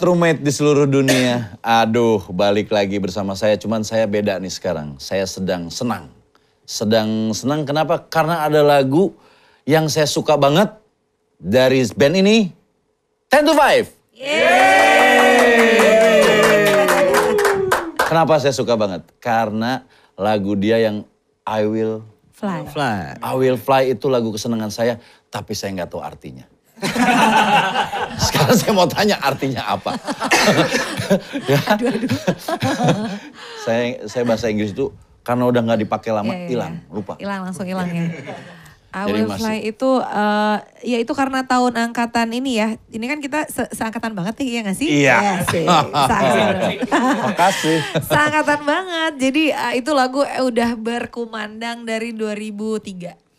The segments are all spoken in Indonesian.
Buat roommate di seluruh dunia, aduh balik lagi bersama saya. Cuman saya beda nih sekarang. Saya sedang senang. Sedang senang kenapa? Karena ada lagu yang saya suka banget dari band ini. 10 to 5. Kenapa saya suka banget? Karena lagu dia yang I Will Fly. Fly. I Will Fly itu lagu kesenangan saya, tapi saya nggak tahu artinya. Sekarang saya mau tanya artinya apa. Ya. saya saya bahasa Inggris itu karena udah nggak dipakai lama Iya, iya, hilang, iya. lupa. Hilang langsung hilang ya. I Jadi Will masih- Fly itu, eh, ya itu karena tahun angkatan ini ya. Ini kan kita se seangkatan banget nih, iya gak sih? Iya. sih. Makasih. seangkatan banget. Jadi eh, itu lagu eh, udah berkumandang dari 2003.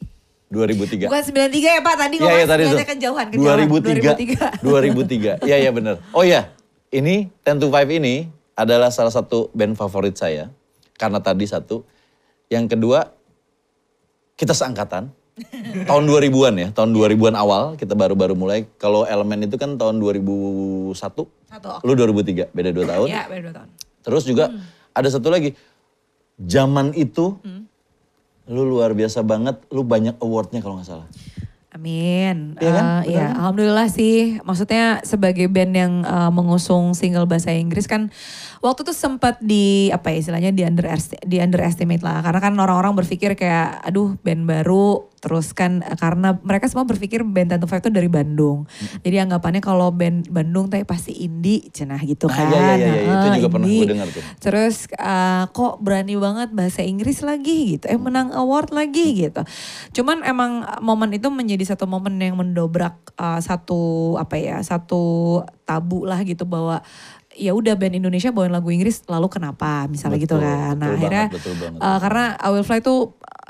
2003. Bukan 93 ya Pak, tadi Iya, iya ngomong tadi itu. 9 kejauhan, kejauhan. 2003. 2003. Iya, iya benar. Oh iya, ini 10 to 5 ini adalah salah satu band favorit saya. Karena tadi satu. Yang kedua, kita seangkatan. tahun 2000-an ya, tahun 2000-an awal kita baru-baru mulai. Kalau elemen itu kan tahun 2001. Satu. Lu 2003, beda 2 tahun. Ya, beda 2 tahun. Terus juga ada satu lagi. Zaman itu, Hmm. Lu luar biasa banget. Lu banyak awardnya kalau nggak salah. Amin. Iya kan? Eh, Iya, alhamdulillah sih. Maksudnya sebagai band yang eh, mengusung single bahasa Inggris kan waktu itu sempat di apa ya istilahnya di underestimate, di underestimate lah. Karena kan orang-orang berpikir kayak aduh band baru terus kan eh, karena mereka semua berpikir band Tentu Five itu dari Bandung. Jadi anggapannya kalau band Bandung teh pasti indie cenah gitu Nah, kan. iya, iya, iya, itu Heeh, juga pernah indie. gue dengar tuh. Terus eh, kok berani banget bahasa Inggris lagi gitu. Eh menang award lagi gitu. Cuman emang momen itu menjadi satu momen yang mendobrak eh, satu apa ya, satu tabu lah gitu bahwa ya udah band Indonesia bawain lagu Inggris lalu kenapa misalnya gitu Betul, kan. Nah, betul akhirnya banget, betul banget. eh, karena I Will Fly tuh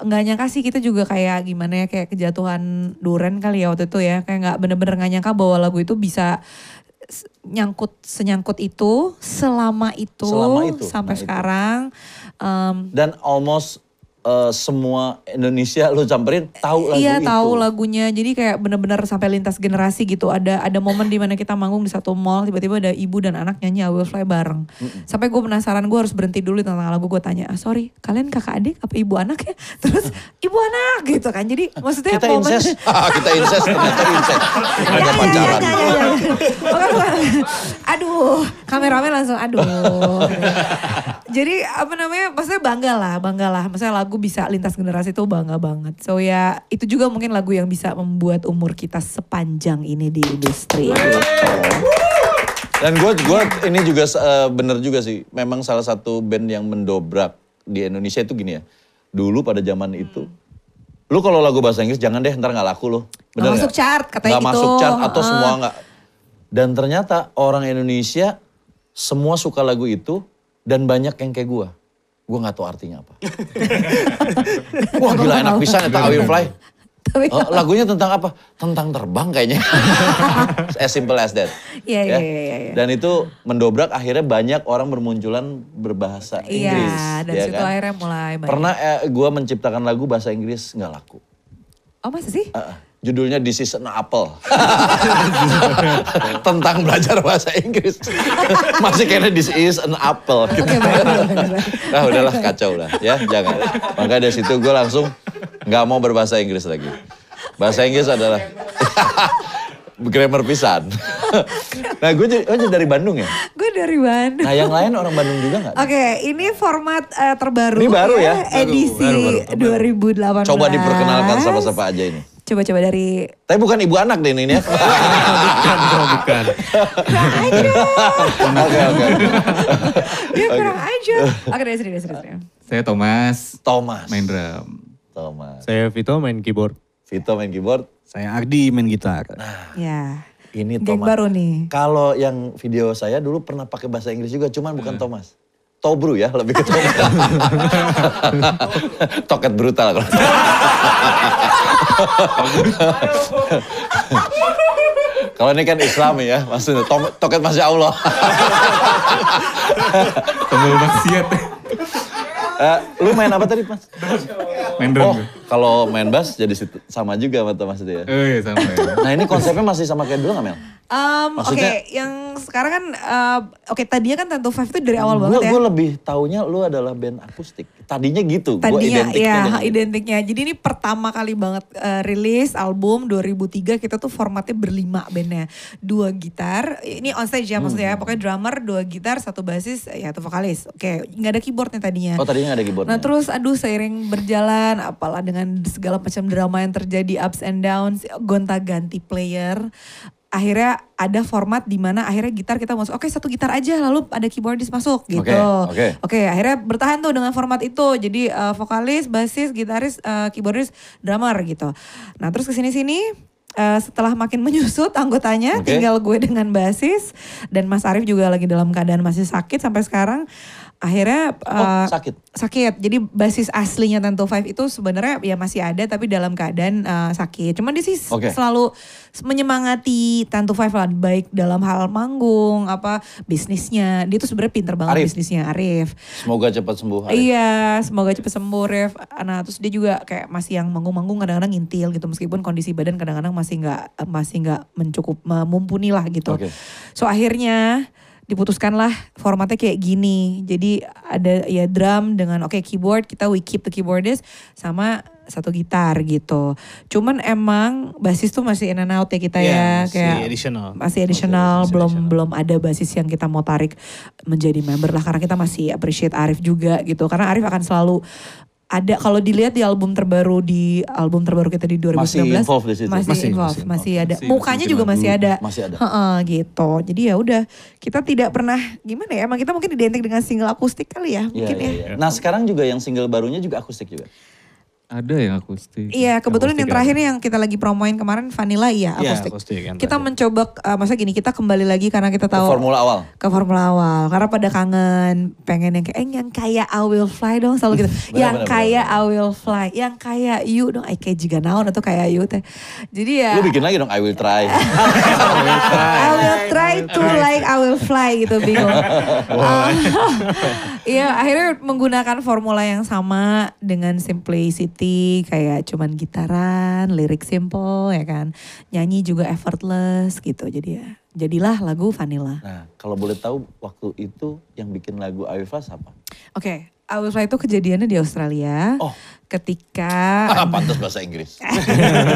nggak nyangka sih kita juga kayak gimana ya kayak kejatuhan duren kali ya waktu itu ya kayak nggak bener-bener nggak nyangka bahwa lagu itu bisa nyangkut senyangkut itu selama itu, Selama itu, sampai nah itu. sekarang Em, Dan almost eh, semua Indonesia lu samperin tahu lagu iya itu. tahu lagunya jadi kayak bener-bener sampai lintas generasi gitu ada ada momen di mana kita manggung di satu mall tiba-tiba ada ibu dan anak nyanyi I Will Fly bareng sampai gue penasaran gue harus berhenti dulu tentang lagu gue tanya ah, sorry kalian kakak adik apa ibu anak ya terus ibu anak gitu kan jadi maksudnya Kita momen incest. Ah, kita incest, ternyata incest. Ada pacaran. Iya, iya, iya, iya. Bukan. aduh, kameramen langsung aduh. Jadi apa namanya, maksudnya bangga lah, bangga lah. Maksudnya lagu bisa lintas generasi itu bangga banget. So ya itu juga mungkin lagu yang bisa membuat umur kita sepanjang ini di industri. gitu. Dan gue gua ini juga eh, bener juga sih. Memang salah satu band yang mendobrak di Indonesia itu gini ya. Dulu pada zaman itu, lu kalau lagu bahasa Inggris jangan deh ntar nggak laku lo. Bener Nggak masuk nggak? chart, katanya Nggak gitu. masuk chart atau Heeh. semua nggak. Dan ternyata orang Indonesia semua suka lagu itu dan banyak yang kayak gue. Gue nggak tahu artinya apa. Wah gila enak bisa ya I Will Fly. Tapi Oh, lagunya tentang apa? Tentang terbang kayaknya. as simple as that. Iya, Ya. iya, iya, iya. Dan itu mendobrak akhirnya banyak orang bermunculan berbahasa iya, Inggris. dari ya situ kan? akhirnya mulai banyak. Pernah eh, gue menciptakan lagu bahasa Inggris nggak laku. Oh masa sih? Eh, eh, judulnya This is an Apple. Tentang belajar bahasa Inggris. Masih kayaknya This is an Apple. Baik, baik, baik. Nah udahlah kacau lah ya jangan. Maka dari situ gue langsung nggak mau berbahasa Inggris lagi. Bahasa Inggris adalah grammar pisan. nah gue jadi, oh, jadi dari Bandung ya. Gue dari Bandung. Nah yang lain orang Bandung juga nggak? Oke, ini format eh, terbaru. Ini baru ya? Edisi baru, baru, 2018. Coba diperkenalkan siapa-siapa aja ini. Coba-coba dari Tapi bukan ibu anak deh ini ya. bukan, bro, bukan. Oke oke. dia kurang aja. Oke, dari sini, dari sini. dari sini. Saya Thomas, Thomas. main drum. Thomas. Saya Vito main keyboard. Vito main keyboard. Saya Agdi main gitar. Ya. Ini Geng Thomas. baru nih. Kalau yang video saya dulu pernah pakai bahasa Inggris juga, cuman bukan Thomas. Tobru ya, lebih ke Thomas. Toket brutal kalau. Kalau ini kan Islam ya, maksudnya to- toket masya Allah. Tombol maksiat. Eh, lu main apa tadi mas? main drum. Oh. Kalau main bass jadi situ- sama juga sama Thomas itu ya. Eh, sama ya. Nah ini konsepnya masih sama kayak dulu nggak Mel? Um, Oke, Maksudnya- yang sekarang kan, uh, oke tadinya kan Tentu Five itu dari awal banget ya. Gue lebih taunya lu adalah band akustik. Tadinya gitu. Gua Tadinya identiknya ya gitu. identiknya. Jadi ini pertama kali banget uh, rilis album 2003 kita tuh formatnya berlima bandnya. Dua gitar, ini on stage ya Hmm. maksudnya. Pokoknya drummer, dua gitar, satu basis, ya satu vokalis. Oke, nggak ada keyboardnya tadinya. Oh tadinya nggak ada keyboardnya. Nah terus aduh seiring berjalan apalah dengan segala macam drama yang terjadi ups and downs gonta ganti player. Akhirnya ada format di mana akhirnya gitar kita masuk oke satu gitar aja lalu ada keyboardis masuk gitu. Oke, oke. akhirnya bertahan tuh dengan format itu. Jadi eh, vokalis basis gitaris eh, keyboardis drummer gitu. Nah terus ke sini sini eh, setelah makin menyusut anggotanya Oke. tinggal gue dengan basis. Dan Mas Arief juga lagi dalam keadaan masih sakit sampai sekarang akhirnya Oh eh, sakit. sakit. Jadi basis aslinya Tentu Five itu sebenarnya ya masih ada tapi dalam keadaan uh, sakit. Cuman dia sih Oke. selalu menyemangati Tentu Five lah baik dalam hal manggung apa bisnisnya. Dia tuh sebenarnya pinter banget Arif. bisnisnya Arif. Semoga cepat sembuh. Arif. Iya, semoga cepet sembuh Rif. Nah, terus dia juga kayak masih yang manggung-manggung kadang-kadang ngintil gitu meskipun kondisi badan kadang-kadang masih nggak masih nggak mencukup mumpuni lah gitu. Oke. So akhirnya diputuskanlah formatnya kayak gini. Jadi ada ya drum dengan oke keyboard kita we keep the keyboardist sama satu gitar gitu. Cuman emang basis tuh masih in and out ya kita Iya, ya masih kayak additional. masih additional Masih belum additional. belum ada basis yang kita mau tarik menjadi member lah karena kita masih appreciate Arif juga gitu. Karena Arif akan selalu ada kalau dilihat di album terbaru di album terbaru kita di 2019 Masih involved di situ. masih, Masih, involved, masih ada Masih mukanya juga masih ada Masih ada. Heeh, gitu jadi ya udah kita tidak pernah gimana ya emang kita mungkin identik dengan single akustik kali ya Iya, mungkin iya, ya iya. Nah sekarang juga yang single barunya juga akustik juga. Ada yang akustik. Iya, kebetulan yang Akustik terakhir ada. yang kita lagi promoin kemarin Vanilla iya Iya, akustik. akustik yang kita tadi. mencoba, uh, maksudnya gini kita kembali lagi karena kita Ke tahu formula awal. ke formula awal karena pada kangen pengen yang kayak eh, yang kayak I will fly dong selalu gitu Benar, yang kayak. I will fly yang kayak you dong I kayak juga naon atau kayak you teh jadi ya Lu bikin lagi dong I will try. I will try to like I will fly gitu bingung. Ah, Iya akhirnya menggunakan formula yang sama dengan simplicity kayak cuman gitaran, lirik simple ya kan. Nyanyi juga effortless gitu jadi ya. Jadilah lagu Vanilla. Nah kalau boleh tahu waktu itu yang bikin lagu fly siapa? Oke, will fly itu kejadiannya di Australia. Oh. Ketika Ah, pantas bahasa Inggris.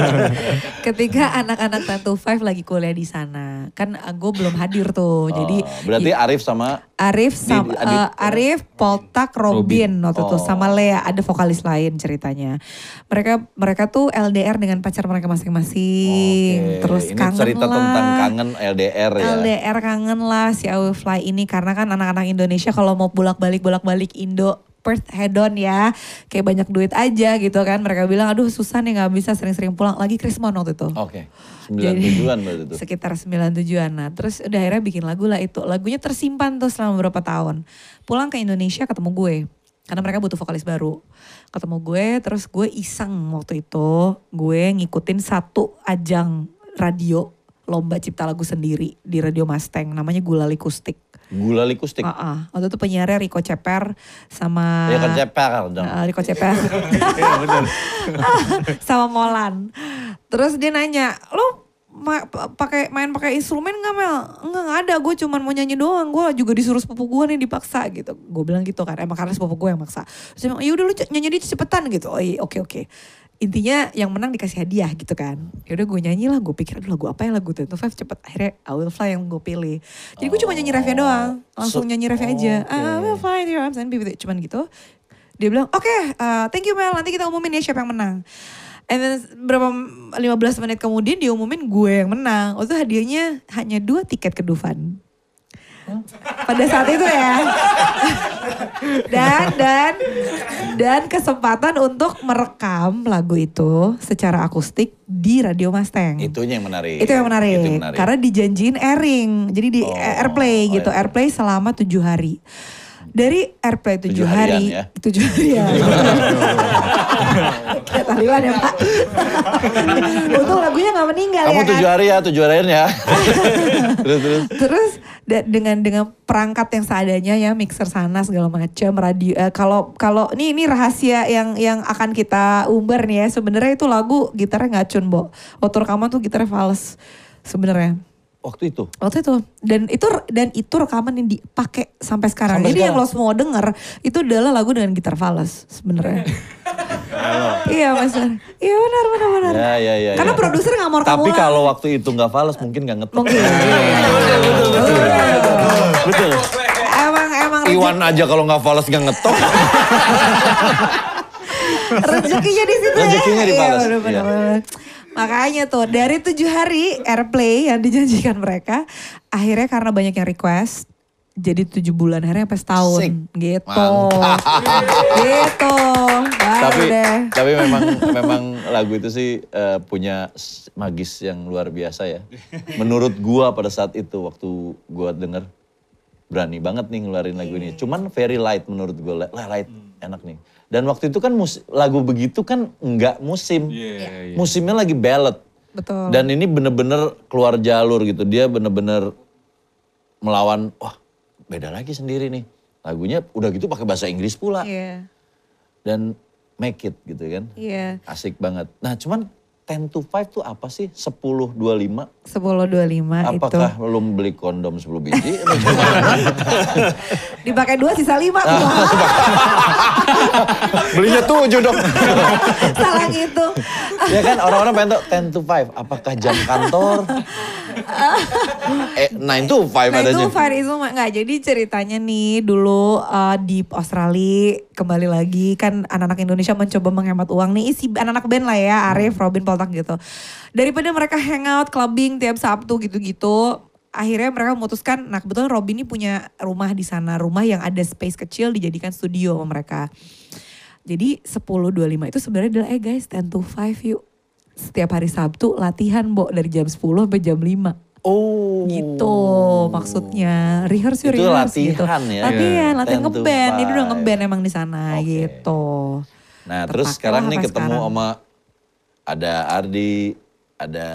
ketika anak-anak Tentu Five lagi kuliah di sana. Kan gue belum hadir tuh. Jadi Oh, berarti Arif sama Arif sama Di- Adit- eh, Arif, Poltak, Robin waktu itu Oh. sama Lea ada vokalis lain ceritanya. Mereka mereka tuh LDR dengan pacar mereka masing-masing. Oke, Terus ini kangen cerita lah. tentang kangen LDR ya. LDR kangen lah si I Will Fly ini karena kan anak-anak Indonesia kalau mau bolak-balik bolak-balik Indo Perth head on ya. Kayak banyak duit aja gitu kan. Mereka bilang aduh susah nih nggak bisa sering-sering pulang. Lagi Krismon waktu itu. Oke, Jadi- tujuan berarti itu. sekitar 97an nah terus udah akhirnya bikin lagu lah itu. Lagunya tersimpan tuh selama beberapa tahun. Pulang ke Indonesia ketemu gue. Karena mereka butuh vokalis baru. Ketemu gue terus gue iseng waktu itu. Gue ngikutin satu ajang radio lomba cipta lagu sendiri di radio Mustang. Namanya Gulali Kustik Gula likustik. Ah, ah. waktu itu penyiarnya Riko Ceper sama kan ceper dong. Uh, Riko Ceper. sama Molan. Terus dia nanya, lo ma- pa- pakai main pakai instrumen nggak Mel? Enggak nggak ada, gue cuman mau nyanyi doang. Gue juga disuruh sepupu gue nih dipaksa gitu. Gue bilang gitu kan, emang karena sepupu gue yang maksa. Terus dia bilang, ya udah lu nyanyi dia cepetan gitu. Oh iya, oke oke. Intinya yang menang dikasih hadiah gitu kan. Ya udah gue nyanyi lah, gue pikir aduh lagu apa ya lagu Tentu Five cepet. Akhirnya I Will Fly yang gue pilih. Jadi gue cuma nyanyi refnya doang, langsung So- nyanyi refnya aja. oke. I will fly your arms and be with. Cuman gitu. Dia bilang, oke uh, thank you Mel, nanti kita umumin ya siapa yang menang. And then berapa 15 menit kemudian diumumin gue yang menang. Waktu itu hadiahnya hanya dua tiket ke Dufan. Pada saat itu ya. dan dan dan kesempatan untuk merekam lagu itu secara akustik di Radio Mustang. Itunya yang menarik. Itu yang menarik. Itu yang menarik. Karena dijanjiin airing. Jadi di Oh, airplay oh, gitu. iya. Airplay selama tujuh hari. Dari airplay tujuh, hari. ya. Tujuh harian. Kayak Taliban ya Pak. Untung lagunya gak meninggal Kamu ya kan. tujuh hari ya, tujuh harian ya. terus terus. Terus dengan dengan perangkat yang seadanya ya mixer sana segala macam radio eh, kalau kalau ini ini rahasia yang yang akan kita umbar nih ya. Sebenarnya itu lagu gitarnya nggak cun bo. Waktu rekaman tuh gitarnya fals sebenarnya Waktu itu. waktu itu dan itu dan itu rekaman yang dipakai sampai sekarang Sampai jadi yang sekarang? lo semua denger itu adalah lagu dengan gitar fals sebenarnya iya mas iya benar benar benar Ya, ya, ya. karena ya. produser nggak mau rekam Tapi kalau waktu itu nggak fals mungkin nggak ngetok. mungkin Betul. emang emang Iwan aja kalau nggak fals nggak ngetok. rezekinya di situ Rezekinya ya. di Iya, Palace, bener, bener, iya. Makanya tuh dari tujuh hari airplay yang dijanjikan mereka, akhirnya karena banyak yang request, jadi tujuh bulan akhirnya sampai setahun Asik. gitu. Mantap. gitu. Baru tapi deh. tapi memang memang lagu itu sih eh, punya magis yang luar biasa ya. Menurut gua pada saat itu waktu gua denger berani banget nih ngeluarin lagu ini. Cuman very light menurut gua, li- light enak nih. Dan waktu itu kan mus- lagu begitu kan nggak musim. Iya, iya. Musimnya lagi ballad. Betul. Dan ini bener-bener keluar jalur gitu. Dia bener-bener melawan, wah beda lagi sendiri nih. Lagunya udah gitu pakai bahasa Inggris pula. Iya. Dan make it gitu kan. Iya. Asik banget. Nah cuman 10 to 5 tuh apa sih? 10, 25? 10.25 itu. Apakah belum beli kondom 10 biji? Dipakai dua sisa lima. Ah. Belinya 7 dong. Salah gitu. Ya kan orang-orang pengen tau 10 to 5. Apakah jam kantor? eh 9 to 5 Nah adanya. itu Far itu nggak jadi ceritanya nih dulu uh, di Australia kembali lagi kan anak-anak Indonesia mencoba menghemat uang nih isi anak-anak band lah ya Arif, Robin, Poltak gitu. Daripada mereka hangout, clubbing tiap Sabtu gitu-gitu, akhirnya mereka memutuskan, nah kebetulan Robin ini punya rumah di sana, rumah yang ada space kecil dijadikan studio sama mereka. Jadi 10.25 itu sebenarnya adalah eh guys 10 to 5 yuk. Setiap hari Sabtu latihan Bo dari jam 10 sampai jam 5 Oh. gitu maksudnya rehearse yuk Itu rehearse gitu latihan ya? latihan Iya. latihan 10 to ngeband jadi udah 5. ngeband emang di sana Oke. gitu Nah Terpakai terus sekarang nih ketemu sekarang. sama ada Ardi, ada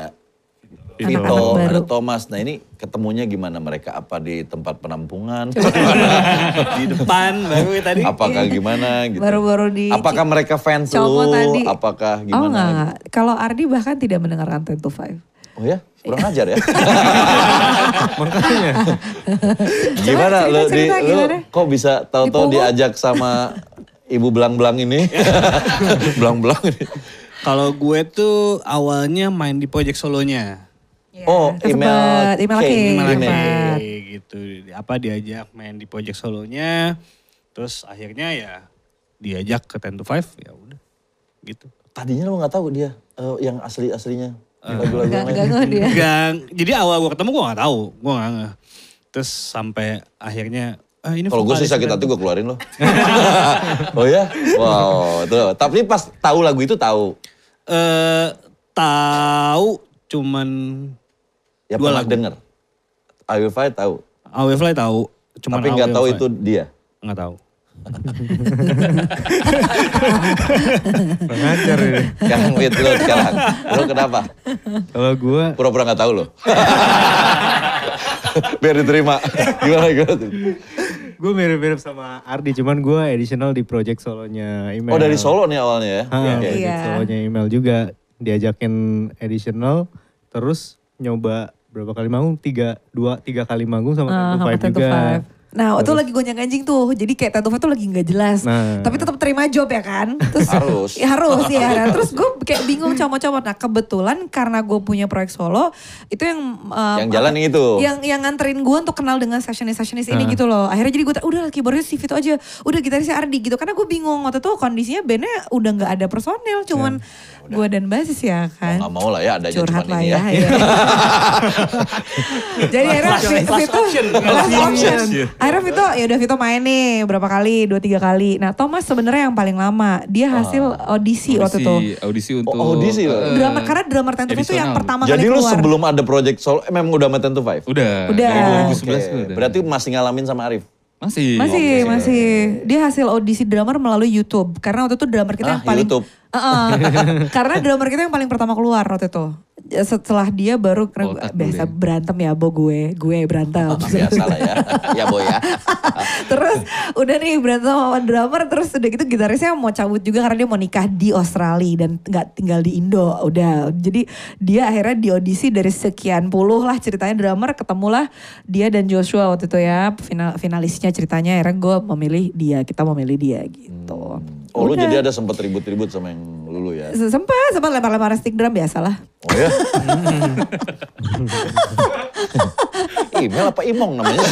Vito, baru. ada Thomas. Nah ini ketemunya gimana mereka? Apa di tempat penampungan? Di depan baru tadi. Apakah gimana gitu? Baru-baru di- Apakah mereka fans lu? tadi. Apakah oh gimana? enggak, enggak. kalau Ardi bahkan tidak mendengarkan 10 to 5 Oh ya? Kurang ajar ya? Makanya. gimana cerita, lu, di, cerita, lu gimana? kok bisa tahu-tahu diajak sama ibu belang-belang ini? belang-belang ini. Kalau gue tuh awalnya main di project solonya. Oh, Sempet, email email K, K, email Malah K. sempet. kayak gitu. Apa diajak main di project solonya. Terus akhirnya ya diajak ke 10 to 5 ya udah gitu. Tadinya lu gak tahu dia eh, yang asli-aslinya. Lagu-lagu enggak yang lain. enggak enggak dia Gang, jadi awal gue ketemu gue gak tahu, gue gak ngeh. Terus sampai akhirnya, ah ini Kalau gue sih sakit hati tuh." gue keluarin loh. oh ya? Wow. Tuh. Tapi pas tahu lagu itu tahu. Eh tahu cuman Ya Dua pernah lagu. denger. I Will Fight tahu. Away Fly tahu, cuman Tapi nggak tahu Fly. itu dia. Nggak tahu. Pengajar ini. Sekarang wait lo sekarang. Lo kenapa? Kalau gue Pura-pura nggak tahu lo. Biar diterima. Gimana gimana? tuh? gue mirip-mirip sama Ardi, cuman gue additional di project solonya email. Oh dari Solo nih awalnya ya? Ah, Oke. project Iya. solonya email juga diajakin additional, terus nyoba berapa kali manggung? Tiga, dua, tiga kali manggung sama Ten to sama Five 10 to juga. 5. Nah itu lagi gonjang ganjing tuh. Jadi kayak tattoo tuh lagi nggak jelas. Nah. Tapi tetap terima job ya kan. Terus, Harus. Ya, harus ya. Nah, terus gue kayak bingung comot-comot. Nah kebetulan karena gue punya proyek solo. Itu yang... um, Yang jalan yang itu. Yang yang nganterin gue untuk kenal dengan sessionis-sessionis ini gitu loh. Akhirnya jadi gue udah keyboardnya si Vito aja. Udah gitarisnya Ardi gitu. Karena gue bingung waktu itu kondisinya bandnya udah nggak ada personel. Cuman gue dan basis ya Mau kan. nggak mau lah ya adanya Curhat cuma lah ini ya. ya. ya. Jadi akhirnya Vito, option. last option. Akhirnya Vito ya udah Vito main nih berapa kali, dua tiga kali. Nah Thomas sebenarnya yang paling lama. Dia hasil audisi, waktu itu. Audisi, audisi untuk... Oh, audisi eh, Drummer karena drummer Tentu itu yang pertama Jadi kali lu keluar. sebelum ada project Solo, eh, memang udah sama Ten to Five? Udah. Udah. Dari 2011 Oke, gue udah. Berarti masih ngalamin sama Arif? Masih. Masih, Oke. masih. Dia hasil audisi drummer melalui YouTube. Karena waktu itu drummer kita Ah, yang paling... YouTube. Heeh. karena drummer kita yang paling pertama keluar waktu itu. Ya setelah dia baru gua- cut dulu biasa ya. berantem ya bo gue, gue berantem. Biasa lah ya. ya boy ya. terus udah nih berantem sama drummer terus udah gitu gitarisnya mau cabut juga karena dia mau nikah di Australia dan nggak tinggal di Indo udah jadi dia akhirnya di audisi dari sekian puluh lah ceritanya drummer ketemulah dia dan Joshua waktu itu ya final finalisnya ceritanya akhirnya gue memilih dia kita memilih dia gitu Oh lu jadi ada sempat ribut-ribut sama yang lulu ya? sempat sempat lempar-lempar stick drum biasalah Oh ya? Email apa imong namanya?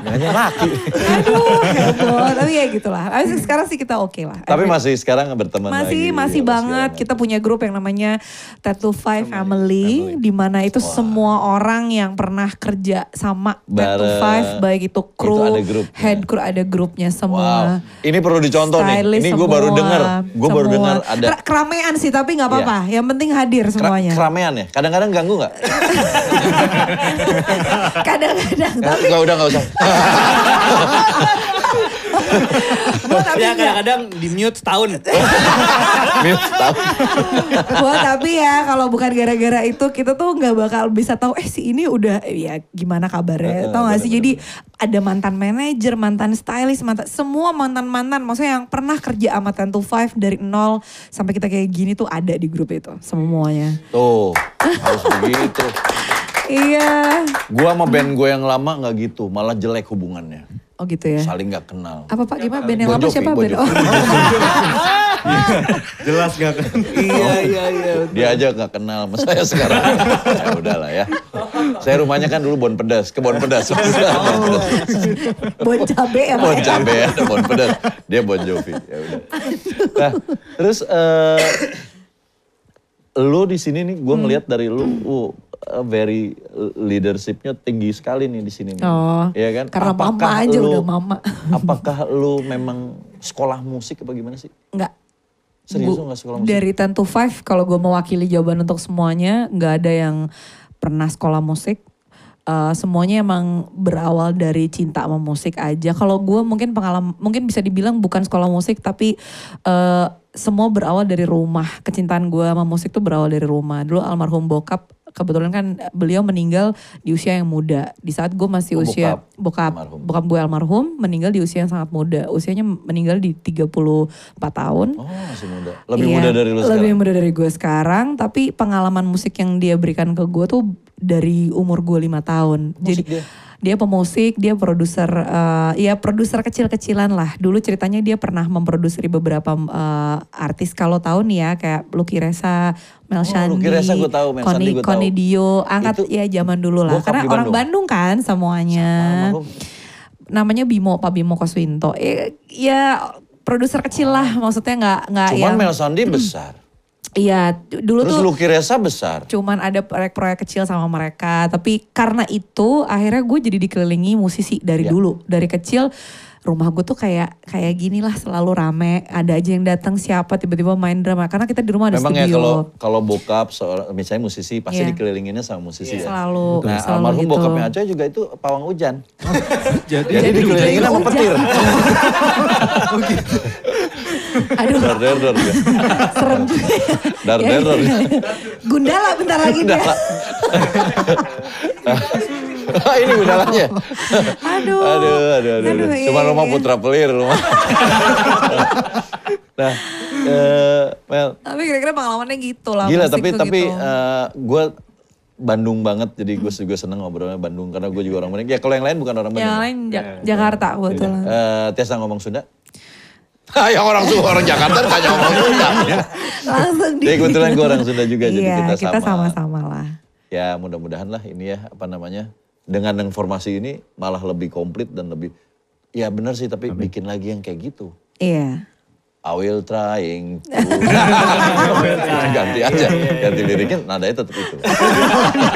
Namanya laki. aduh heboh tapi ya gitulah Tapi sekarang sih kita oke lah Tapi masih sekarang berteman masih lagi. masih ya, banget segala kita punya grup yang namanya Tattoo Five Family, di mana itu semua orang yang pernah kerja sama Tattoo. Five baik itu kru Itu ada head crew ada grupnya Wow. semua Ini perlu dicontoh nih. Stylist Ini gue baru denger. Gue baru dengar ada Kera- keramaian sih tapi nggak apa-apa yang penting hadir semuanya keramaian ya. Kadang-kadang ganggu nggak? kadang-kadang Nggak, nggak, udah nggak usah. buat tapi Ya kadang-kadang di mute setahun. Mute, tahu. Buat tapi ya kalau bukan gara-gara itu kita tuh nggak bakal bisa tahu eh si ini udah ya gimana kabarnya. Heeh, Tahu gak sih? Jadi ada mantan manajer, mantan stylist, mantan semua mantan-mantan maksudnya yang pernah kerja sama Ten to Five dari nol sampai kita kayak gini tuh ada di grup itu semuanya. Tuh, harus begitu. Iya. Gua sama band gue yang lama nggak gitu, malah jelek hubungannya. Oh gitu ya. Saling nggak kenal. Apa Pak gimana band yang lama siapa band? Oh. Jelas gak kan? iya iya iya. Dia aja nggak kenal sama saya sekarang. ya udahlah ya. Saya rumahnya kan dulu Bon Pedas, ke Bon Pedas. Bon cabe ya Pak. Bon cabe ya, Bon Pedas. Dia Bon Jovi. Ya udah. Nah, terus eh lu di sini nih, gue ngelihat dari lu, uh, uh, very leadershipnya tinggi sekali nih di sini. nih. Oh, Iya kan? karena mama Apakah aja lu- udah mama. apakah lu memang sekolah musik apa gimana sih? Enggak. Serius Bu- lu nggak sekolah musik? Dari 10 to 5 kalau gue mewakili jawaban untuk semuanya nggak ada yang pernah sekolah musik. Eh, semuanya emang berawal dari cinta sama musik aja. Kalau gue mungkin pengalaman mungkin bisa dibilang bukan sekolah musik tapi eh, semua berawal dari rumah. Kecintaan gue sama musik tuh berawal dari rumah. Dulu almarhum bokap kebetulan kan beliau meninggal di usia yang muda. Di saat gue masih Oh, usia bokap bokap gue almarhum meninggal di usia yang sangat muda. Usianya meninggal di 34 tahun. Oh masih muda. Lebih Iya, muda dari lu Lebih sekarang. muda dari gue sekarang, tapi pengalaman musik yang dia berikan ke gue tuh dari umur gue lima tahun. Jadi dia? Dia pemusik, dia produser, eh, ya produser kecil-kecilan lah. Dulu ceritanya dia pernah memproduseri beberapa eh, artis kalau tahu nih ya kayak Lucky Reza, Mel Oh, Shandi, Lucky Reza gue tahu, Mel Shandi Koni, gue tahu. Koni Dio, angkat Itu ya zaman dulu lah. Karena orang Bandung. Bandung kan semuanya Almarhum. namanya Bimo Pak Bimo Koswinto Eh, ya produser kecil lah maksudnya nggak nggak Cuman yang Mel Sandi besar. Iya dulu Terus tuh Lucky Reza besar. cuman ada proyek-proyek kecil sama mereka tapi karena itu akhirnya gue jadi dikelilingi musisi dari Ya. dulu dari kecil rumah gue tuh kayak kayak gini lah selalu rame ada aja yang datang siapa tiba-tiba main drama karena kita di rumah ada Memang ya studio kalau kalau bokap seorang misalnya musisi pasti Iya. dikelilinginnya sama musisi ya. Selalu, Nah, selalu almarhum gitu. bokapnya Aca juga itu pawang hujan. Jadi, Jadi dikelilingin sama hujan. petir. aduh Dar der der serem juga ya. Dar Ya, der der. ya, ya. Gundala bentar lagi dia Ah, Ini gundalanya. aduh Aduh, aduh, aduh. aduh. iya, Cuma iya, rumah iya. putra pelir rumah. nah, eh, Mel, tapi kira-kira pengalamannya gitu lah gila tapi tapi gitu. gue Bandung banget jadi gue juga seneng ngobrolnya Bandung karena gue juga orang Bandung. Ya kalau yang lain bukan orang Bandung. yang lain Jak- Jakarta kebetulan Eh, Tiasa ngomong Sunda? Yang orang Sunda, orang Jakarta tanya ngomong Sunda. langsung di Ya kebetulan gue orang Sunda juga jadi iya, kita, kita sama. sama-sama lah Ya mudah-mudahan lah ini ya apa namanya dengan informasi ini malah lebih komplit dan lebih ya benar sih tapi bikin lagi yang kayak gitu. iya I will trying to. ganti aja, ganti liriknya nadanya tetap itu.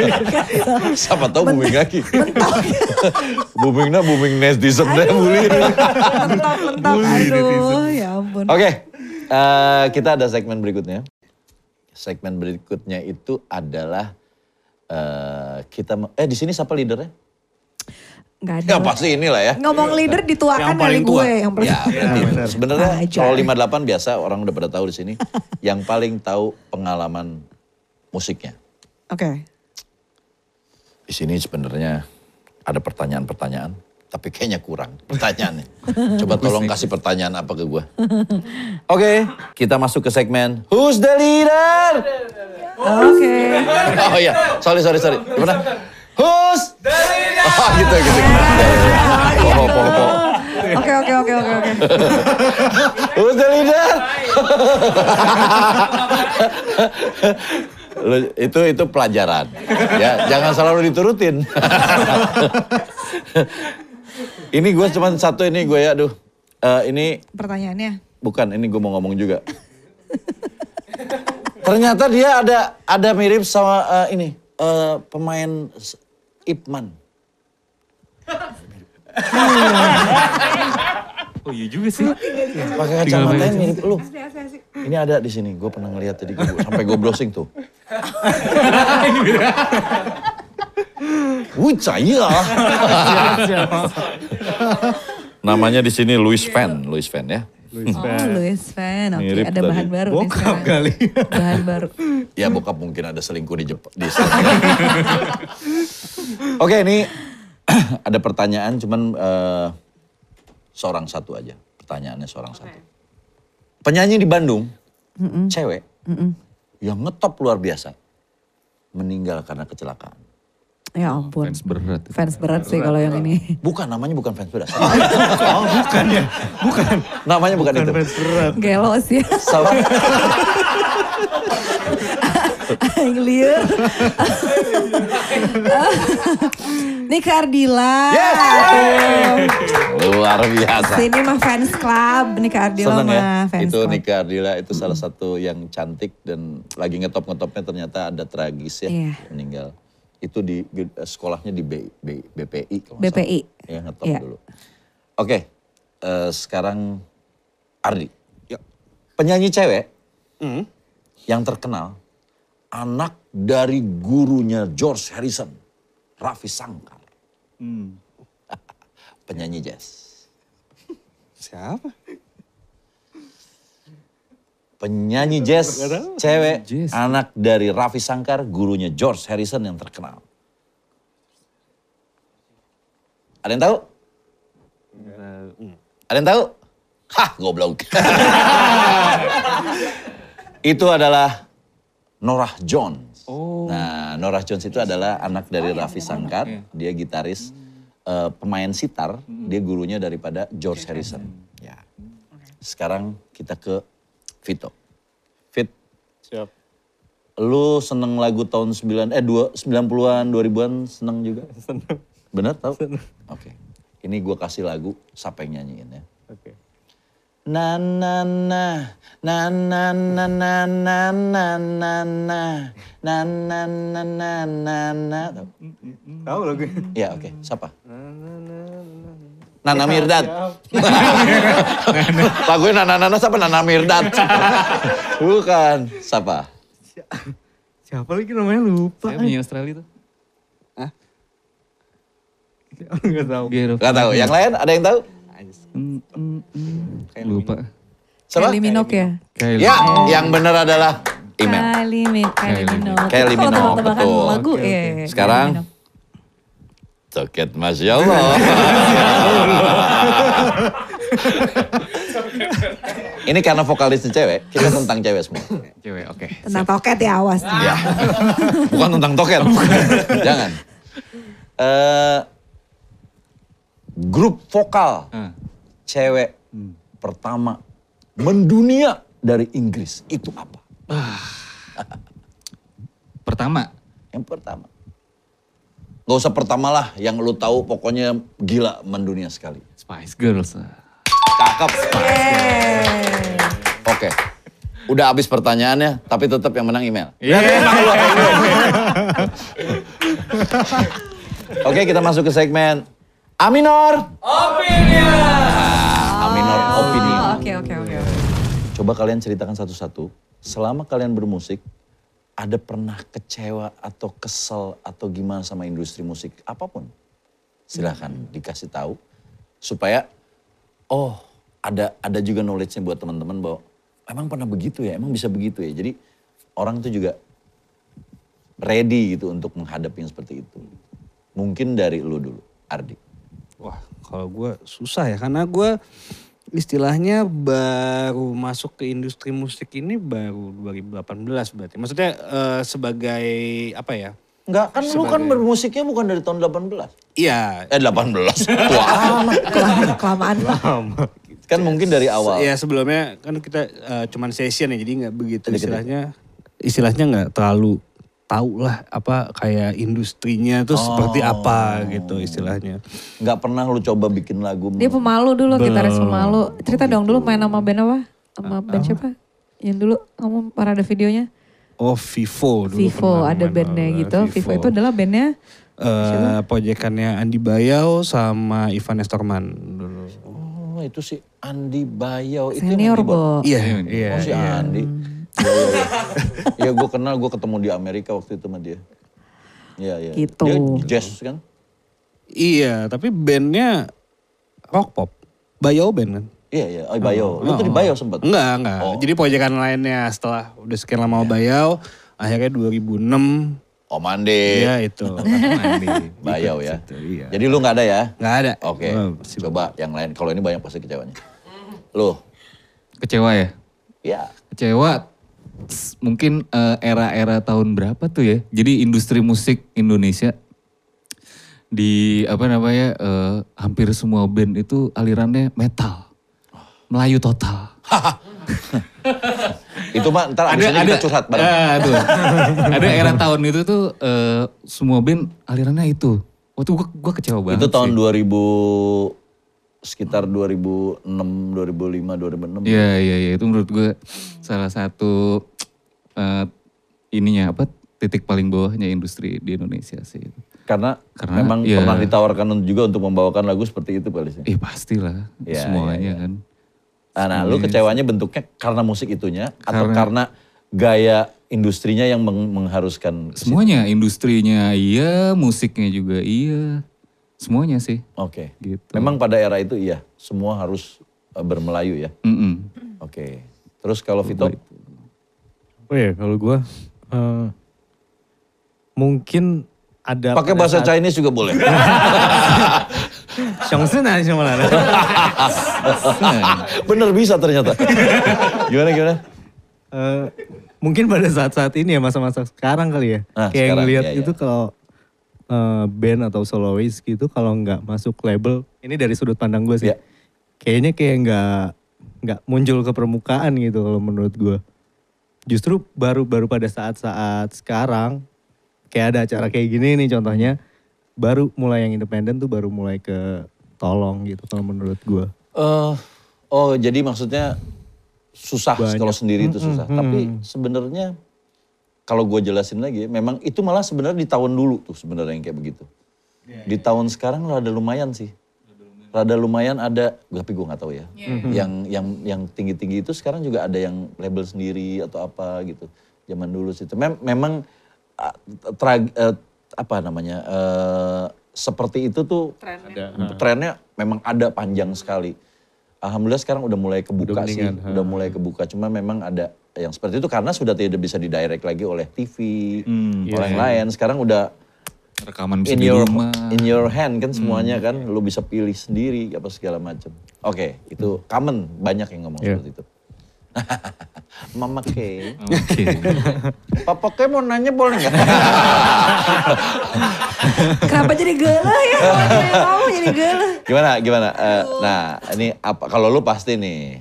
Siapa tahu booming lagi. boomingnya booming netizen deh bully. mentap-mentap aduh ya ampun Oke, eh, kita ada segmen berikutnya. Segmen berikutnya itu adalah eh, kita eh di sini siapa leadernya? Nggak ada Ya pasti inilah ya. ngomong leader dituakan Yang dari paling tua. gue yang paling Ya, berarti itu. sebenarnya soal 58 biasa orang udah pada tahu di sini. yang paling tahu pengalaman musiknya. Oke. Di sini sebenarnya ada pertanyaan-pertanyaan, tapi kayaknya kurang pertanyaannya. Coba tolong kasih pertanyaan apa ke gue. Oke, kita masuk ke segmen Who's the Leader? Oke. Oh iya, sorry sorry sorry. Gimana? Who's the Leader? Oh gitu gitu. Poho poho poho. Oke oke oke oke oke. Who's the leader? Lu, itu itu pelajaran. Ya, jangan selalu diturutin. ini gue cuma satu ini gue ya, aduh. Eh, ini Pertanyaannya. bukan, ini gue mau ngomong juga. Ternyata dia ada ada mirip sama eh, ini eh, pemain Ipman. Oh iya juga sih. Pakai kacamatanya mirip lu. Ini ada di sini, gue pernah ngeliat tadi gua- sampai gue browsing tuh. Wih, saya. Namanya di sini Louis Van, Louis Van ya. Luis Oh, Van. Louis Van. Oke, Mirip ada tadi. bahan baru nih Bokap sekarang. kali. Bahan baru. Ya bokap mungkin ada selingkuh di Jepang. Di Oke ini ada pertanyaan cuman eh, seorang satu aja. Pertanyaannya seorang satu. Penyanyi di Bandung, cewek, yang ngetop luar biasa, meninggal karena kecelakaan. Ya ampun. Fans berat. Fans berat sih kalau yang ini. Bukan, namanya bukan fans berat. Oh bukan ya, bukan. namanya bukan, itu. Fans berat. Gelo sih. Sama- Aing lieur. Nika Ardila. Yes! Tuh. Luar biasa. Sini mah fans club. Nika Ardila Seneng ya. mah fans Itu club. Nika Ardila itu salah satu yang cantik dan lagi ngetop-ngetopnya ternyata ada tragis ya Iya. meninggal. Itu di sekolahnya di B- B- BPI kalau BPI. salah. Ya ngetop Iya. dulu. Oke, eh, sekarang Ardi. Penyanyi cewek yang terkenal anak dari gurunya George Harrison, Raffi Sangkar. Penyanyi jazz. Siapa? Penyanyi jazz cewek Jazz. anak dari Raffi Sangkar, gurunya George Harrison yang terkenal. Ada yang tahu? Ada yang tahu? Hah, goblok. itu adalah Norah Jones. Nah, Norah Jones itu adalah anak dari Raffi Sangkar. Dia gitaris, eh, pemain sitar. Dia gurunya daripada George Harrison. Ya. Sekarang kita ke Vito. Fit, Siap. lu seneng lagu tahun 9 eh dua 90-an 2000-an seneng juga? Seneng. Bener tau? Oke. Ini gua kasih lagu siapa yang nyanyiin ya. Oke. Na na na na na na na na na na na na na na na na na Tahu? Tahu lagu Ya oke, siapa? Nana Mirdad. Lagunya Nana Nana siapa Nana Mirdad? Bukan, siapa? Siapa lagi namanya lupa. Saya penyanyi Australia tuh. Enggak tahu. Gero. Gak tahu. Yang lain ada yang tahu? Mm, mm, mm. Lupa. Siapa? Kylie Minogue ya? Kylie. Ya, yang benar adalah Imen. Kylie, Mi- Kylie Kylie Minogue. Kylie Itu kalau Minogue, tebak-tebakan betul. lagu ya. Sekarang Toket Masya Allah. Ini karena vokalisnya cewek, kita tentang cewek semua. Cewek, oke. Tentang toket ya awas. Ya, bukan tentang toket. Jangan. Eh, grup vokal Ah. cewek pertama mendunia dari Inggris itu apa? Pertama, Yang pertama. Gak usah pertama lah, yang lu tahu pokoknya gila mendunia sekali. Spice Girls. Cakep. Oke. Udah habis pertanyaannya, tapi tetap yang menang email. Iya. Oke, kita masuk ke segmen Aminor. Opinion. Aminor Opinion. Oh, oke oke. oke. Coba kalian ceritakan satu-satu. Selama kalian bermusik, ada pernah kecewa atau kesel atau gimana sama industri musik apa pun? Silahkan dikasih tahu supaya oh ada ada juga knowledge-nya buat teman-teman bahwa emang pernah begitu ya, emang bisa begitu ya. Jadi orang tuh juga ready gitu untuk menghadapi yang seperti itu? Mungkin dari lu dulu, Ardi. Wah, kalau gue susah ya karena gue istilahnya baru masuk ke industri musik ini baru 2018 berarti. Maksudnya eh, sebagai apa ya? Enggak, kan lu kan bermusiknya bukan dari tahun 18. Iya, Eh 18, tua amat. Kelamaan, kelamaan lah. Kan mungkin dari awal. ya sebelumnya kan kita eh, cuman session ya jadi nggak begitu istilahnya istilahnya nggak terlalu tahu lah apa kayak industrinya tuh seperti apa gitu istilahnya. Nggak pernah lu coba bikin lagu. Dia pemalu dulu, gitaris pemalu. Cerita dong dulu main sama band apa? Sama band siapa? Yang dulu kamu parade videonya? Oh Vivo dulu Vivo, pernah ada bandnya gitu. Vivo itu adalah bandnya eh proyekannya Andi Bayau sama Ivan Estorman dulu. Oh itu si Andi Bayau. Itu yang senior, di bawah- Bo. Iya, iya. Oh si iya. Andi. Iya, iya, iya. Iya gue kenal, gue ketemu di Amerika waktu itu sama dia. Iya, iya. Gitu. Dia jazz kan? Iya, tapi bandnya rock pop. Bayau band kan? Iya, iya. Oh, Bayau. Lu tuh di Bayau sempet? Enggak, enggak. Oh. Jadi proyekan lainnya setelah udah sekian lama Bayau, akhirnya 2006 Oh Mande. Iya itu. Bayau ya. Situ, iya. Jadi lu nggak ada ya? Nggak ada. Oke. Masih- Coba yang lain. Kalau ini banyak pasti kecewanya. Lu? Kecewa ya? Ya. Kecewa mungkin eh, era-era tahun berapa tuh ya? Jadi industri musik Indonesia di apa namanya eh, hampir semua band itu alirannya metal. Melayu total. Itu mah ntar abis ini kita curhat bareng. Tuh. ada era tahun itu tuh eh, semua band alirannya itu. Waktu gua, gua kecewa banget Itu tahun sih. 2000 sekitar 2006, 2005, 2006. Iya iya iya itu menurut gue salah satu eh, ininya apa titik paling bawahnya industri di Indonesia sih. Karena, Karena, memang iya. pernah ditawarkan juga untuk membawakan lagu seperti itu kali sih. Eh pastilah Iya, semuanya iya, iya. kan. Nah, nah, lu kecewanya bentuknya karena musik itunya atau Karena- karena gaya industrinya yang meng- mengharuskan? Semuanya industrinya iya, musiknya juga iya. Semuanya sih. Oke. Okay. Gitu. Memang pada era itu iya, semua harus eh, bermelayu ya. Mm -mm. Oke. Okay. Terus kalau Vito? Oh iya, kalau gue uh, mungkin ada pakai bahasa saat... Chinese juga boleh. Bener bisa ternyata. Gimana gimana? Uh, mungkin pada saat-saat ini ya masa-masa sekarang kali ya. Ah, kayak ngeliat ngelihat iya, itu kalau eh, band atau soloist gitu kalau nggak masuk label, ini dari sudut pandang gue sih. Iya. Kayaknya kayak nggak nggak muncul ke permukaan gitu kalau menurut gue. Justru baru baru pada saat-saat sekarang kayak ada acara kayak gini nih contohnya baru mulai yang independen tuh baru mulai ke tolong gitu kalau menurut gue. Eh, oh jadi maksudnya susah Banyak. kalau sendiri itu susah. Mm-mm, Tapi mm. sebenarnya kalau gue jelasin lagi, memang itu malah sebenarnya di tahun dulu tuh sebenarnya yang kayak begitu. Di tahun sekarang rada lumayan sih. Rada lumayan ada, tapi gue nggak tahu ya. Yang yang yang tinggi tinggi itu sekarang juga ada yang label sendiri atau apa gitu. Zaman dulu sih. itu. Mem- memang trag- eh, apa namanya? eh, seperti itu tuh trennya memang ada panjang sekali. Alhamdulillah sekarang udah mulai kebuka Udah sih, ha. udah mulai kebuka. Cuma memang ada yang seperti itu karena sudah tidak bisa didirect lagi oleh TV, Hmm, oleh yang lain. Sekarang udah Rekaman bisa in di your rumah. in your hand kan semuanya kan, lu bisa pilih sendiri apa segala macam. Oke, itu common banyak yang ngomong Iya. seperti itu. Mama K, Oke. Papa K mau nanya boleh nggak? Kenapa jadi gelah ya? Kamu jadi gelah. gimana, gimana? Eh, nah, ini apa? Kalau lu pasti nih.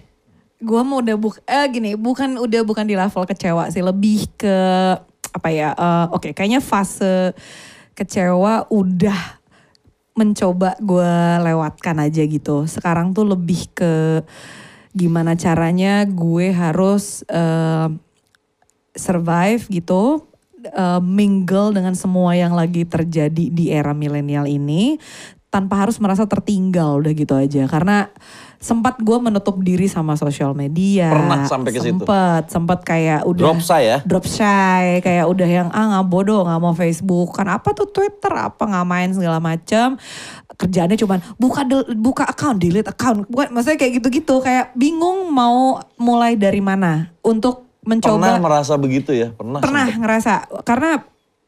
Gua mau udah buk eh gini, bukan udah bukan di level kecewa sih, lebih ke apa ya? eh, Oke, kayaknya fase kecewa udah mencoba gue lewatkan aja gitu. Sekarang tuh lebih ke gimana caranya gue harus eh, survive gitu, eh, mingle dengan semua yang lagi terjadi di era milenial ini tanpa harus merasa tertinggal udah gitu aja. Karena sempat gue menutup diri sama sosial media. Pernah sampai ke situ? Sempet, sempet kayak udah Drop saya ya? drop shy kayak udah yang ah nggak bodoh nggak mau Facebook kan apa tuh Twitter apa nggak main segala macam kerjaannya cuman buka del- buka account delete account bukan maksudnya kayak gitu-gitu kayak bingung mau mulai dari mana untuk Pernah mencoba merasa begitu ya? Pernah. pernah sempet. ngerasa karena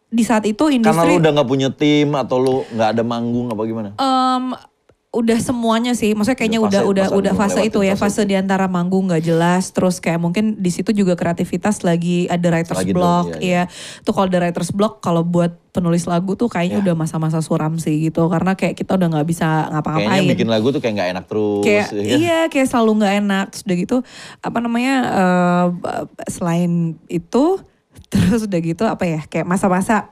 di saat itu Karena industri lu udah nggak punya tim atau lu nggak ada manggung apa gimana? Em, udah semuanya sih, maksudnya kayaknya Udah udah fase- udah fase udah fase itu ya, fase fase itu. di antara manggung nggak jelas, terus kayak mungkin di situ juga kreativitas lagi ada writers Lagi block, drop, iya, ya. Tuh kalau ada writers block, kalau buat penulis lagu tuh kayaknya Iya. udah masa-masa suram sih gitu, karena kayak kita udah nggak bisa ngapa-ngapain. Kayaknya bikin lagu tuh kayak nggak enak terus. kayak ya iya kayak selalu nggak enak terus udah gitu apa namanya eh, selain itu terus udah gitu apa ya kayak masa-masa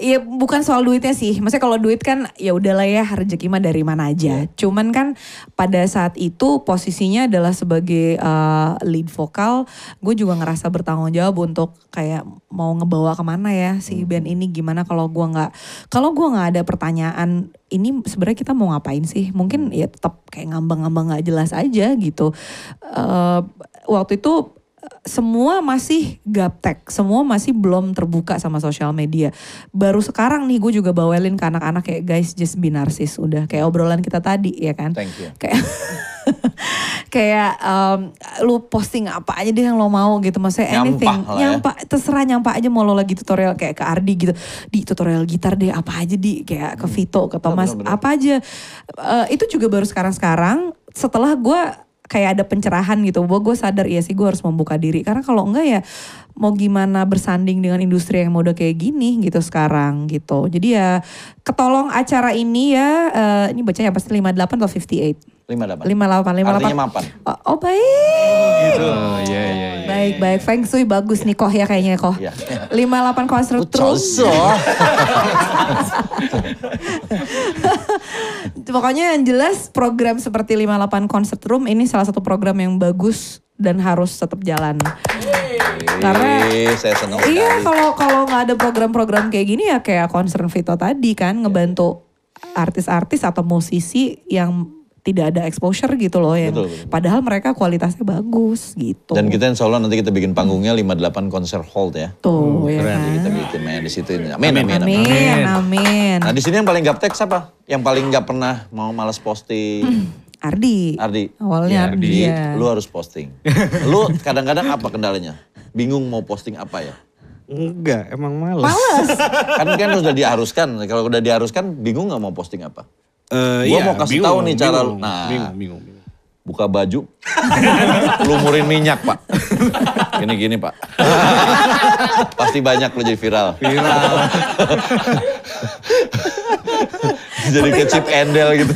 ya bukan soal duitnya sih. Maksudnya kalau duit kan ya udahlah ya rezeki mah dari mana aja. Cuman kan pada saat itu posisinya adalah sebagai eh, lead vokal gue juga ngerasa bertanggung jawab untuk kayak mau ngebawa ke mana ya si band ini gimana kalau gue nggak kalau gue nggak ada pertanyaan ini sebenarnya kita mau ngapain sih? Mungkin ya tetap kayak ngambang-ngambang nggak jelas aja gitu. Eh, waktu itu semua masih gaptek, semua masih belum terbuka sama sosial media. Baru sekarang nih gue juga bawelin ke anak-anak kayak guys just be narsis udah kayak obrolan kita tadi ya kan. Thank you. Kayak kayak em, lu posting apa aja deh yang lo mau gitu maksudnya Nyampah anything lah ya. nyampa terserah nyampa aja mau lo lagi tutorial kayak ke Ardi gitu di tutorial gitar deh apa aja di kayak ke Vito ke Thomas Hmm. bener-bener. apa aja Eh, itu juga baru sekarang-sekarang setelah gue kayak ada pencerahan gitu. Bahwa gue sadar ya sih gue harus membuka diri. Karena kalau enggak ya mau gimana bersanding dengan industri yang mau udah kayak gini gitu sekarang gitu jadi ya ketolong acara ini ya eh, ini bacanya pasti 58 atau 58 58. 58 58 Artinya mapan. Oh, oh baik. Oh iya iya iya. Baik baik Feng Shui bagus nih koh ya kayaknya koh. Iya. 58 concert room. Pokoknya yang jelas program seperti 58 concert room ini salah satu program yang bagus dan harus tetap jalan. Karena Ih, saya senang Iya sekali. kalau kalau nggak ada program-program kayak gini ya kayak concern Vito tadi kan ngebantu artis-artis atau musisi yang tidak ada exposure gitu loh yang Betul, betul. padahal mereka kualitasnya bagus gitu. Dan kita insya Allah nanti kita bikin panggungnya 58 konser hold ya. tuh ya Nanti kan. kita bikin main di situ ini. Amin, amin, amin. Amin, amin. Nah di sini yang paling gaptek siapa? Yang paling nggak pernah mau malas posting? Ardi. Ardi. Awalnya Ya, Ardi. ya. Lu harus posting. Lu kadang-kadang apa kendalanya? Bingung mau posting apa ya? Enggak, emang males. Males. Kan kan udah diharuskan. Kalau udah diharuskan bingung nggak mau posting apa? Eh, Gua iya, mau kasih bingung, tahu nih cara bingung, Nah. Bingung, bingung, bingung. Buka baju, lumurin minyak pak. Gini-gini pak. Pasti banyak lu jadi viral. Viral. jadi kecip endel gitu.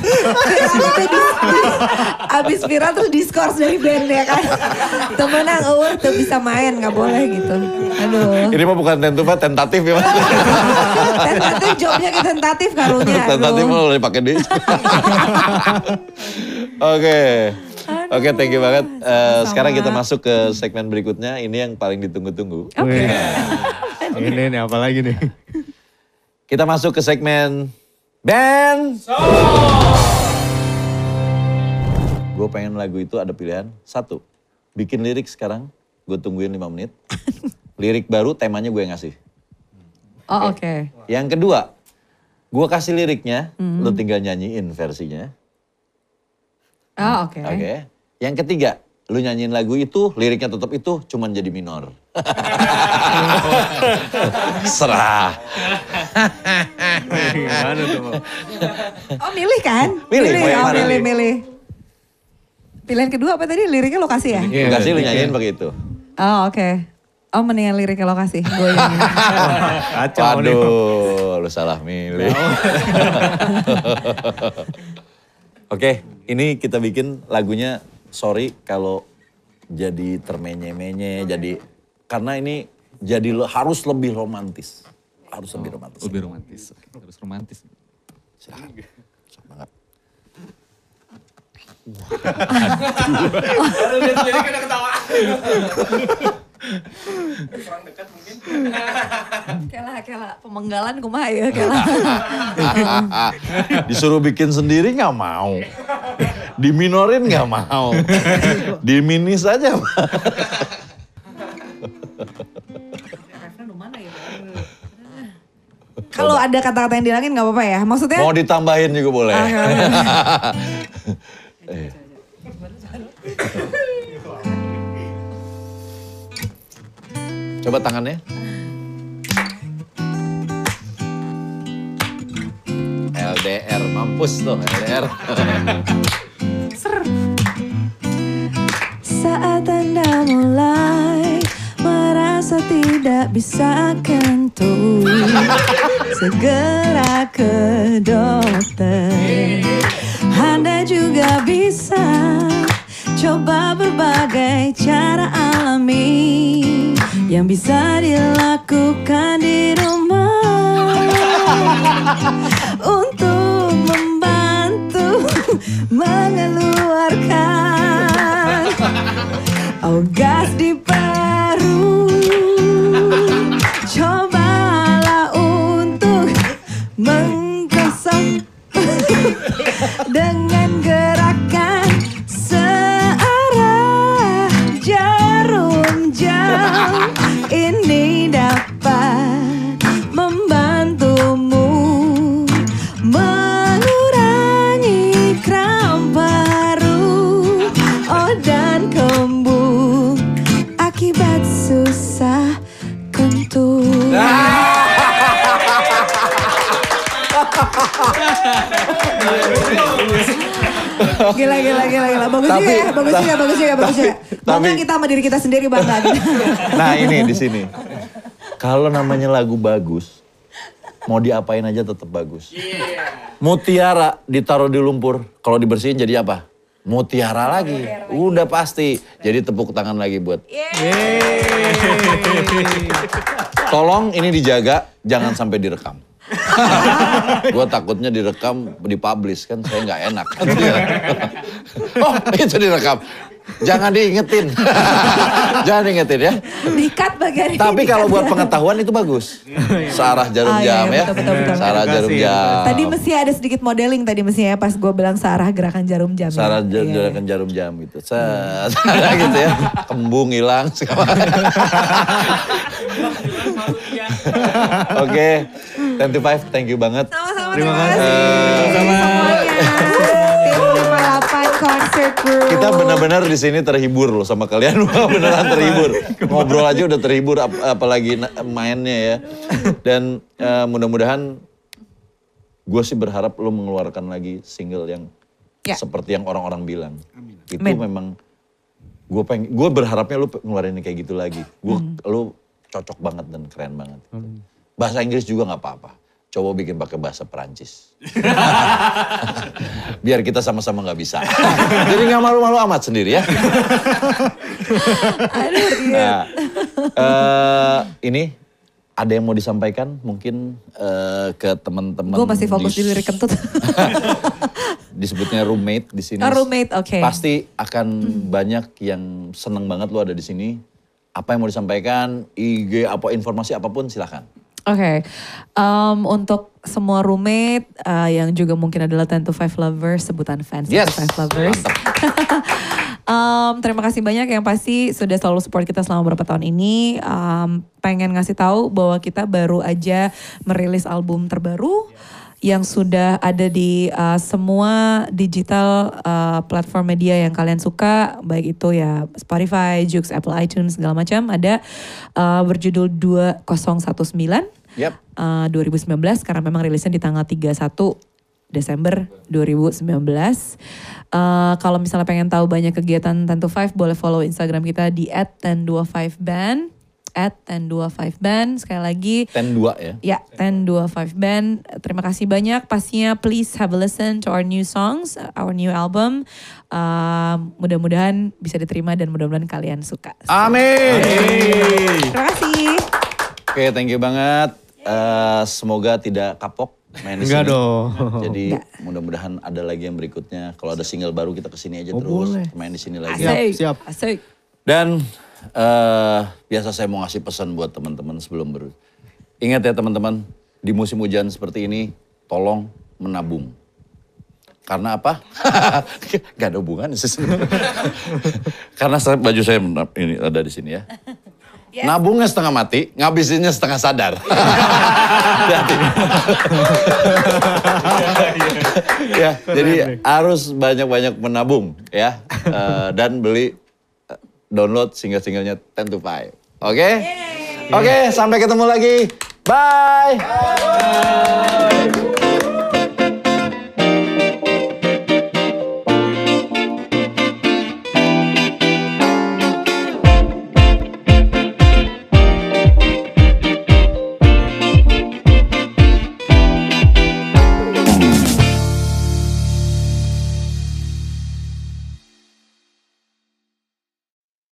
Abis viral terus diskors dari band ya kan. Temenang award tuh bisa main nggak boleh gitu. Aduh. Ini mah bukan tentu pak, tentatif ya pak. Tentatif jobnya ke tentatif karunya. aduh. tentatif mah udah dipakai di. Oke. Oke, thank you banget. Sama-sama. sekarang kita masuk ke segmen berikutnya. Ini yang paling ditunggu-tunggu. Oke. Ini nih apa lagi nih? Kita masuk ke segmen band. Gue pengen lagu itu ada pilihan satu, bikin lirik sekarang. Gue tungguin 5 menit. Lirik baru temanya gue yang ngasih. Oh oke. Yang kedua, gue kasih liriknya, lu tinggal nyanyiin versinya. Oh oke. Oke. Yang ketiga, lu nyanyiin lagu itu, liriknya tetap itu, cuman jadi minor. Serah. Gimana tuh? Oh milih kan? Milih, mau yang oh, milih, milih. Pilihan kedua apa tadi? Liriknya lokasi ya? Lu kasih lu nyanyiin begitu. Oh oke. Oh mendingan liriknya lokasi. Gue Kacau. Waduh, lu salah milih. Oke, ini kita bikin lagunya sorry kalau jadi termenye-menye, jadi karena ini jadi harus lebih romantis. Harus lebih romantis. Lebih romantis. Harus romantis. Silakan. Sok banget. Kela, kela. Pemenggalan kumaha ya kela. Disuruh bikin sendiri nggak mau. Diminorin nggak mau. Dimini saja. Kalau ada kata-kata yang dihilangin nggak apa-apa ya? Maksudnya? Mau ditambahin juga boleh. Ah, Coba tangannya. LDR mampus tuh LDR. Saat Anda mulai merasa tidak bisa kentut Segera ke dokter. Anda juga bisa coba berbagai cara alami Yang bisa dilakukan di rumah. Untuk membantu mengeluarkan Oh gas di Gila, gila, gila, gila. Bagus juga Tapi- ya, bagus juga, bagus juga, bagus tapi- juga. Bangga tapi- kita sama diri kita sendiri bangga. Nah ini di sini. Kalau namanya lagu bagus, mau diapain aja tetap bagus. Mutiara ditaruh di lumpur, kalau dibersihin jadi apa? Mutiara lagi. Udah pasti. Jadi tepuk tangan lagi buat. Tolong ini dijaga, jangan sampai direkam. gue takutnya direkam, dipublish kan saya nggak enak. oh itu direkam. Jangan diingetin. jangan diingetin ya. Dikat bagian. Tapi kalau buat ya. pengetahuan itu bagus. Searah jarum Ah, jam iya, ya. betul, betul, betul. Searah jarum jam. Tadi mesti ada sedikit modeling tadi mesti ya pas gue bilang searah gerakan jarum jam. ya. Searah Iya, gerakan jarum jam gitu. Searah gitu ya. Kembung hilang. segala. Oke, 10 to 5, thank you banget. Sama-sama Terima terima kasih. kasih. Semuanya. Tim 58 Concert Group. Kita benar-benar di sini terhibur loh sama kalian. Beneran terhibur. Ngobrol aja udah terhibur, ap- apalagi mainnya ya. Dan eh, mudah-mudahan gue sih berharap lo mengeluarkan lagi single yang Ya. seperti yang orang-orang bilang. Itu Amin. memang gue pengen, gue berharapnya lo ngeluarin kayak gitu lagi. Gue, lo cocok banget dan keren banget. Bahasa Inggris juga nggak apa-apa. Coba bikin pakai bahasa Perancis. Biar kita sama-sama nggak bisa. Jadi nggak malu-malu amat sendiri ya. Aduh, iya. Nah, eh, ini ada yang mau disampaikan mungkin eh, ke teman-teman. Gue masih fokus di di lirik kentut. disebutnya roommate di sini. Oh, roommate, oke. Pasti akan banyak yang seneng banget lo ada di sini. Apa yang mau disampaikan, IG, apa informasi apa pun silahkan. Oke, em, untuk semua roommate eh, yang juga mungkin adalah 10 to 5 lovers, sebutan fans 10 Yes, to 5 lovers. Em, terima kasih banyak yang pasti sudah selalu support kita selama beberapa tahun ini. Em, pengen ngasih tahu bahwa kita baru aja merilis album terbaru yang sudah ada di uh, semua digital uh, platform media yang kalian suka, baik itu ya Spotify, Joox, Apple iTunes segala macam ada uh, berjudul 2019 Yap. uh, 2019 karena memang rilisnya di tanggal 31 Desember 2019. Uh, kalau misalnya pengen tahu banyak kegiatan 10 to 5 boleh follow Instagram kita di @1025band at 1025band sekali lagi 10 2 ya. Ya, 1025 Band. Terima kasih banyak. Pastinya please have a listen to our new songs, our new album. Um, mudah-mudahan bisa diterima dan mudah-mudahan kalian suka. Amin. Terima kasih. Oke, thank you banget. Eh, semoga tidak kapok main di Enggak sini. dong. Jadi mudah-mudahan ada lagi yang berikutnya. Kalau ada single baru kita ke sini aja Oh, terus boleh. main di sini lagi. Siap, Asik. siap. Asik. Dan eh, biasa saya mau ngasih pesan buat teman-teman sebelum ber. Ingat ya teman-teman, di musim hujan seperti ini, tolong menabung. Karena apa? Gak ada hubungan sih sebenarnya. Karena saya, baju saya ini ada di sini ya. Yes. Nabungnya setengah mati, ngabisinnya setengah sadar. Ya, jadi harus banyak-banyak menabung ya Eh, dan beli download single-singlenya 10 to 5. Oke? Oke, sampai ketemu lagi. Bye.